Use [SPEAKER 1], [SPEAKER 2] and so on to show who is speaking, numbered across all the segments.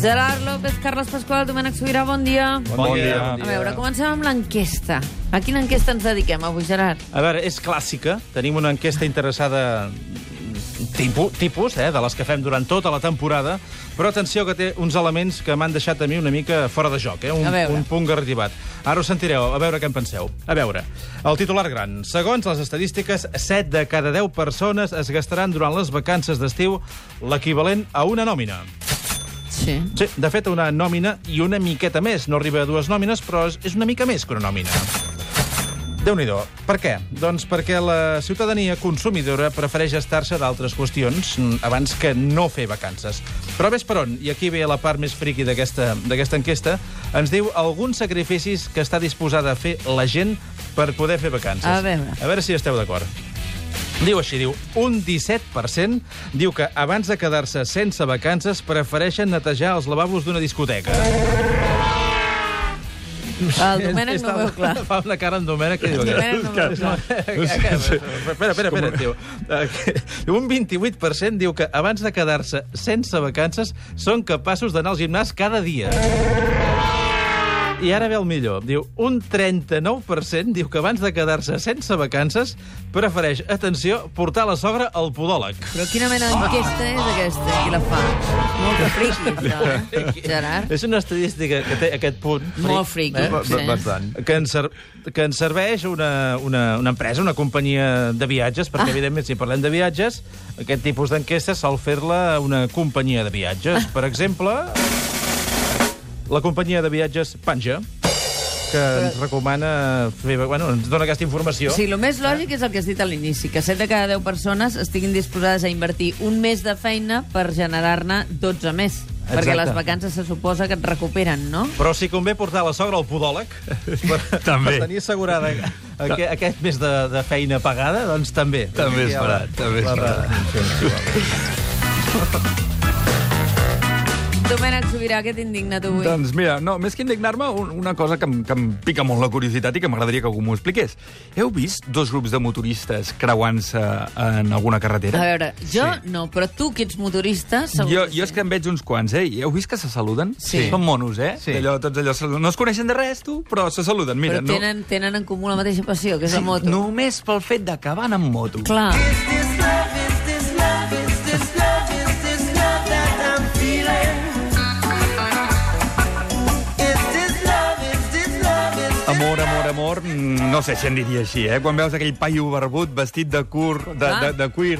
[SPEAKER 1] Gerard López, Carles Pasqual, Domènec Sobirà, bon dia.
[SPEAKER 2] Bon, dia.
[SPEAKER 1] A veure, comencem amb l'enquesta. A quina enquesta ens dediquem avui, Gerard?
[SPEAKER 2] A veure, és clàssica. Tenim una enquesta interessada tipus, tipus eh, de les que fem durant tota la temporada, però atenció que té uns elements que m'han deixat a mi una mica fora de joc, eh? un, un punt garratibat. Ara ho sentireu, a veure què en penseu. A veure, el titular gran. Segons les estadístiques, 7 de cada 10 persones es gastaran durant les vacances d'estiu l'equivalent a una nòmina.
[SPEAKER 1] Sí.
[SPEAKER 2] Sí, de fet, una nòmina i una miqueta més. No arriba a dues nòmines, però és- una mica més que una nòmina. déu nhi Per què? Doncs perquè la ciutadania consumidora prefereix estar-se d'altres qüestions mm, abans que no fer vacances. Però ves per on, i aquí ve la part més friqui d'aquesta enquesta, ens diu alguns sacrificis que està disposada a fer la gent per poder fer vacances.
[SPEAKER 1] A veure.
[SPEAKER 2] A veure si esteu d'acord. Diu així, diu, un 17% diu que abans de quedar-se sense vacances prefereixen netejar els lavabos d'una discoteca.
[SPEAKER 1] El Domènec no ho veu clar.
[SPEAKER 2] Fa una cara en Domènec que diu...
[SPEAKER 1] Domènec no ho veu clar.
[SPEAKER 2] Espera, espera, espera, tio. Eh, Un 28% diu que abans de quedar-se sense vacances són capaços d'anar al gimnàs cada dia. I ara ve el millor. Diu, un 39% diu que abans de quedar-se sense vacances prefereix, atenció, portar la sogra al podòleg.
[SPEAKER 1] Però quina mena d'enquesta és aquesta? Qui la fa? Molt friqui, això, eh? Gerard?
[SPEAKER 2] És una estadística que té aquest punt.
[SPEAKER 1] Molt friqui,
[SPEAKER 2] eh?
[SPEAKER 1] sí.
[SPEAKER 3] Bastant.
[SPEAKER 2] que ens, ser, que ens serveix una, una, una empresa, una companyia de viatges, perquè, ah. evidentment, si parlem de viatges, aquest tipus d'enquesta sol fer-la una companyia de viatges. Per exemple, la companyia de viatges Panja, que ens recomana fer... Bueno, ens dona aquesta informació.
[SPEAKER 1] Sí, el més lògic és el que has dit a l'inici, que 7 de cada 10 persones estiguin disposades a invertir un mes de feina per generar-ne 12 més. Perquè les vacances se suposa que et recuperen, no?
[SPEAKER 2] Però si convé portar la sogra al podòleg per,
[SPEAKER 3] També.
[SPEAKER 2] per tenir assegurada aquest, aquest mes de, de feina pagada, doncs també.
[SPEAKER 3] També és barat, també és barat.
[SPEAKER 1] Domènec Sobirà, què t'indigna tu avui?
[SPEAKER 3] Doncs mira, no, més que indignar-me, un, una cosa que, em- que em pica molt la curiositat i que m'agradaria que algú m'ho expliqués. Heu vist dos grups de motoristes creuant-se en alguna carretera?
[SPEAKER 1] A veure, jo sí. no, però tu, que ets motorista, segur
[SPEAKER 3] Jo,
[SPEAKER 1] que
[SPEAKER 3] jo és que en veig uns quants, eh? I heu vist que se saluden?
[SPEAKER 1] Sí.
[SPEAKER 3] Són monos, eh?
[SPEAKER 2] Sí.
[SPEAKER 3] Allò, tots allò, se saluden. no es coneixen de res, tu, però se saluden. Mira,
[SPEAKER 1] Però tenen, tenen en comú la mateixa passió, que és la
[SPEAKER 3] no,
[SPEAKER 1] moto.
[SPEAKER 3] només pel fet d'acabar anant amb moto.
[SPEAKER 1] Clar.
[SPEAKER 3] Amor, amor, amor, no sé si en diria així, eh? Quan veus aquell paio barbut vestit de cur, de,
[SPEAKER 1] Clar.
[SPEAKER 3] de, de cuir,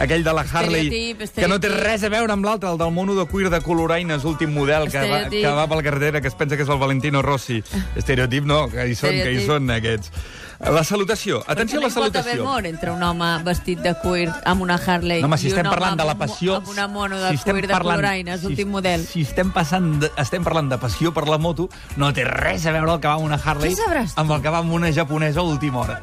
[SPEAKER 3] aquell de la Harley,
[SPEAKER 1] Estereotip,
[SPEAKER 3] que no té
[SPEAKER 1] estereotip.
[SPEAKER 3] res a veure amb l'altre, el del mono de cuir de coloraines, últim model, que va,
[SPEAKER 1] Estereotip.
[SPEAKER 3] que va per la carretera, que es pensa que és el Valentino Rossi. Estereotip no, que hi són, que hi
[SPEAKER 1] Estereotip.
[SPEAKER 3] són aquests. La salutació, atenció a la
[SPEAKER 1] hi pot haver
[SPEAKER 3] salutació.
[SPEAKER 1] entre un home vestit de cuir amb una Harley
[SPEAKER 3] No, home, si
[SPEAKER 1] i un
[SPEAKER 3] estem
[SPEAKER 1] home
[SPEAKER 3] parlant de la
[SPEAKER 1] un
[SPEAKER 3] passió...
[SPEAKER 1] amb una mono de
[SPEAKER 3] si
[SPEAKER 1] cuir de coloraines, últim model.
[SPEAKER 3] Si estem, passant de, estem parlant de passió per la moto, no té res a veure el que va amb una Harley amb el que va amb una japonesa a última hora.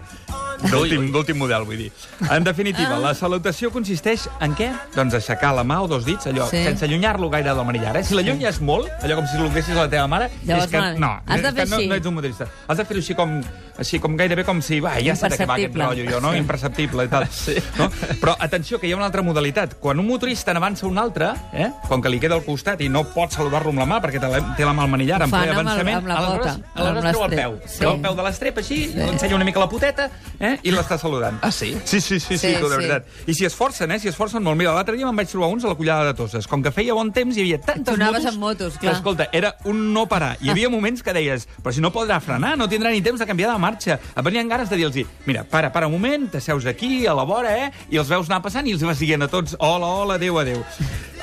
[SPEAKER 3] D'últim model, vull dir. En definitiva,
[SPEAKER 1] Ah.
[SPEAKER 3] la salutació consisteix en què? Doncs aixecar la mà o dos dits, allò,
[SPEAKER 1] Sí.
[SPEAKER 3] sense allunyar-lo gaire de la manillar. Eh? Si l'allunyes molt, allò com si saludessis a la teva mare,
[SPEAKER 1] Llavors,
[SPEAKER 3] és que, no,
[SPEAKER 1] Has de
[SPEAKER 3] és que
[SPEAKER 1] fer
[SPEAKER 3] no,
[SPEAKER 1] així.
[SPEAKER 3] no ets un motorista. Has de fer-ho així com, així com gairebé com si, va, ja s'ha d'acabar aquest
[SPEAKER 1] Imperceptible.
[SPEAKER 3] rotllo, jo, no?
[SPEAKER 1] Sí.
[SPEAKER 3] Imperceptible i tal.
[SPEAKER 2] Sí.
[SPEAKER 3] No? Però atenció, que hi ha una altra modalitat. Quan un motorista n'avança un altre, eh? com que li queda al costat i no pot saludar-lo amb la mà perquè té la, té la mà al manillar en ple
[SPEAKER 1] fan amb el-
[SPEAKER 3] avançament,
[SPEAKER 1] amb la
[SPEAKER 3] aleshores,
[SPEAKER 1] pota,
[SPEAKER 3] aleshores
[SPEAKER 1] amb
[SPEAKER 3] treu el peu.
[SPEAKER 1] Sí.
[SPEAKER 3] Treu el peu de l'estrep així, sí. ensenya una mica la poteta eh? i l'està saludant.
[SPEAKER 2] Ah, sí?
[SPEAKER 3] Sí, sí, sí, sí,
[SPEAKER 1] Sí,
[SPEAKER 3] tu, de
[SPEAKER 1] sí.
[SPEAKER 3] veritat. I si esforcen, eh? Si esforcen molt. Mira, l'altre dia me'n vaig trobar uns a la Collada de Tosses. Com que feia bon temps, hi havia tantes motos...
[SPEAKER 1] amb motos, clar.
[SPEAKER 3] Escolta, era un no parar. Hi havia moments que deies, però si no podrà frenar, no tindrà ni temps de canviar de marxa. Et venien ganes de dir-los, mira, para, para un moment, t'asseus aquí, a la vora, eh? I els veus anar passant i els vas dient a tots, hola, hola, adéu, adéu.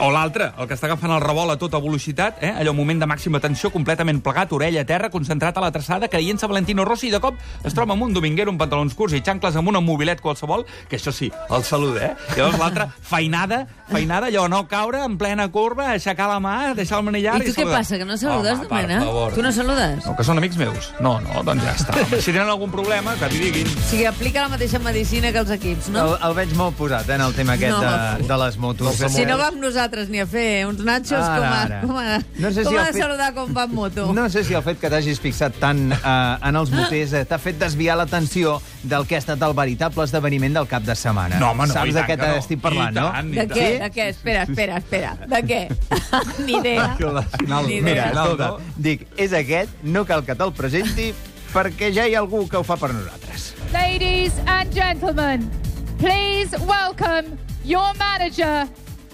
[SPEAKER 3] O l'altre, el que està agafant el revolt a tota velocitat, eh? allò, un moment de màxima tensió, completament plegat, orella a terra, concentrat a la traçada, creient-se Valentino Rossi, i de cop es troba amb un dominguero, amb pantalons curts i xancles amb una mobilet qualsevol, que això sí, el saluda, eh? I llavors l'altre, feinada, feinada, allò, no caure en plena curva, aixecar la mà, deixar el manillar
[SPEAKER 1] I tu què
[SPEAKER 3] saludar.
[SPEAKER 1] passa, que no saludes,
[SPEAKER 3] Home, per
[SPEAKER 1] Domènec?
[SPEAKER 3] favor.
[SPEAKER 1] Tu no saludes?
[SPEAKER 3] No, que són amics meus. No, no, doncs ja està. Home, Si tenen algun problema, que t'hi diguin.
[SPEAKER 1] O sigui, aplica la mateixa medicina que els equips, no?
[SPEAKER 4] El, el veig molt posat, eh, en el tema aquest
[SPEAKER 1] No.
[SPEAKER 4] de, de les motos.
[SPEAKER 1] Si no va amb nosaltres ni a fer uns nachos,
[SPEAKER 4] Ara,
[SPEAKER 1] com
[SPEAKER 4] ara.
[SPEAKER 1] com ha,
[SPEAKER 4] No sé si
[SPEAKER 1] com
[SPEAKER 4] el
[SPEAKER 1] ha de
[SPEAKER 4] fet-
[SPEAKER 1] saludar com va en moto?
[SPEAKER 4] No sé si el fet que t'hagis fixat tant eh, en els moters eh, t'ha fet desviar l'atenció del que ha estat el veritable esdeveniment del cap de setmana.
[SPEAKER 3] No, home, no,
[SPEAKER 4] Saps de què
[SPEAKER 3] no.
[SPEAKER 4] t'estic parlant, no?
[SPEAKER 3] tant,
[SPEAKER 1] De què?
[SPEAKER 4] Sí?
[SPEAKER 1] De què? Espera, espera, espera. De què? Ni idea.
[SPEAKER 3] final-
[SPEAKER 1] Ni
[SPEAKER 4] Mira,
[SPEAKER 1] idea.
[SPEAKER 3] final,
[SPEAKER 4] escolta,
[SPEAKER 3] no?
[SPEAKER 4] dic, és aquest, no cal que te'l presenti, perquè ja hi ha algú que ho fa per nosaltres.
[SPEAKER 5] Ladies and gentlemen, please welcome your manager,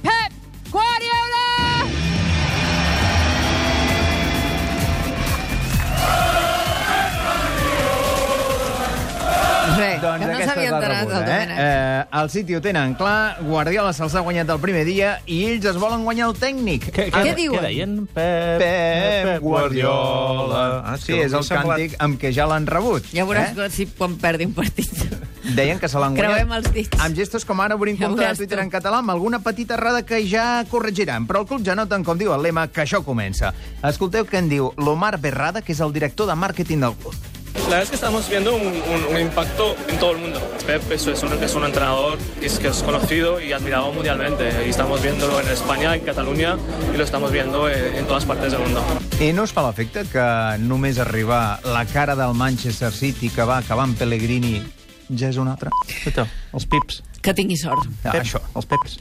[SPEAKER 5] Pep Guardiola!
[SPEAKER 4] Aquesta
[SPEAKER 1] s'havia
[SPEAKER 4] és la
[SPEAKER 1] enterat
[SPEAKER 4] rebuda,
[SPEAKER 1] el
[SPEAKER 4] eh? Eh? El City ho tenen clar, Guardiola se'ls ha guanyat el primer dia i ells es volen guanyar el tècnic.
[SPEAKER 2] Què,
[SPEAKER 1] Què diuen?
[SPEAKER 2] Què deien? Pep,
[SPEAKER 4] Pep Guardiola.
[SPEAKER 2] Ah,
[SPEAKER 4] sí, és el càntic amb què ja l'han rebut.
[SPEAKER 1] Ja veuràs
[SPEAKER 4] Eh?
[SPEAKER 1] si quan perdi un partit.
[SPEAKER 4] Deien que se l'han guanyat.
[SPEAKER 1] Creuem els dits.
[SPEAKER 4] Amb gestos com ara obrim
[SPEAKER 1] Ja
[SPEAKER 4] compte de Twitter
[SPEAKER 1] tu.
[SPEAKER 4] en català amb alguna petita errada que ja corregiran. Però el club ja noten, com diu el lema, que això comença. Escolteu què en diu l'Omar Berrada, que és el director de màrqueting del club.
[SPEAKER 6] La verdad es que estamos viendo un, un- un impacto en todo el mundo. Pep es, es un, es un entrenador que es, que es conocido y admirado mundialmente. Y estamos viéndolo en España, en Cataluña y lo estamos viendo en, en todas partes del mundo.
[SPEAKER 4] I no us fa l'efecte que només arribar la cara del Manchester City que va acabar amb Pellegrini ja és una altra?
[SPEAKER 2] Escolta, els pips.
[SPEAKER 1] Que tingui sort.
[SPEAKER 4] Ah,
[SPEAKER 2] Pep,
[SPEAKER 4] això.
[SPEAKER 2] Els peps.